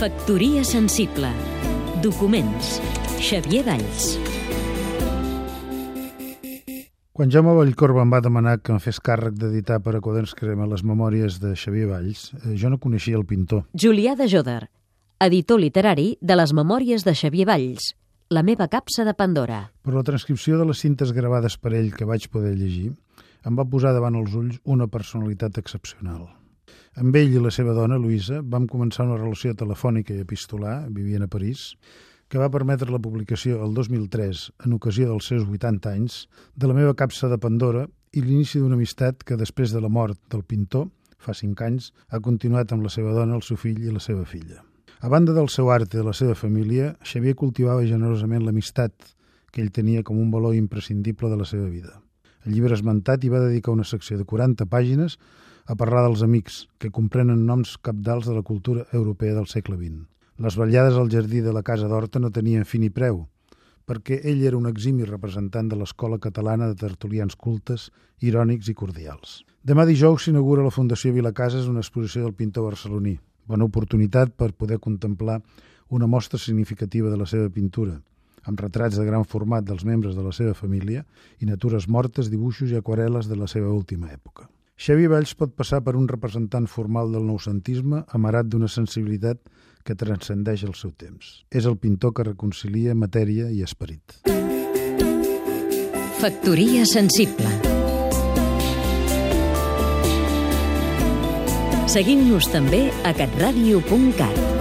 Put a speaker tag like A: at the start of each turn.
A: Factoria sensible. Documents. Xavier Valls.
B: Quan Jaume Vallcorba em va demanar que em fes càrrec d'editar per a Quaderns Crema les memòries de Xavier Valls, eh, jo no coneixia el pintor.
A: Julià de Joder, editor literari de les memòries de Xavier Valls. La meva capsa de Pandora.
B: Però la transcripció de les cintes gravades per ell que vaig poder llegir em va posar davant els ulls una personalitat excepcional. Amb ell i la seva dona, Luisa, vam començar una relació telefònica i epistolar, vivien a París, que va permetre la publicació el 2003, en ocasió dels seus 80 anys, de la meva capsa de Pandora i l'inici d'una amistat que després de la mort del pintor, fa 5 anys, ha continuat amb la seva dona, el seu fill i la seva filla. A banda del seu art i de la seva família, Xavier cultivava generosament l'amistat que ell tenia com un valor imprescindible de la seva vida. El llibre esmentat hi va dedicar una secció de 40 pàgines a parlar dels amics, que comprenen noms capdals de la cultura europea del segle XX. Les vetllades al jardí de la Casa d'Horta no tenien fi ni preu, perquè ell era un eximi representant de l'escola catalana de tertulians cultes, irònics i cordials. Demà dijous s'inaugura la Fundació Vilacases una exposició del pintor barceloní. Bona oportunitat per poder contemplar una mostra significativa de la seva pintura, amb retrats de gran format dels membres de la seva família i natures mortes, dibuixos i aquarel·les de la seva última època. Xavi Valls pot passar per un representant formal del noucentisme amarat d'una sensibilitat que transcendeix el seu temps. És el pintor que reconcilia matèria i esperit.
A: Factoria sensible. Seguim-nos també a catradio.cat.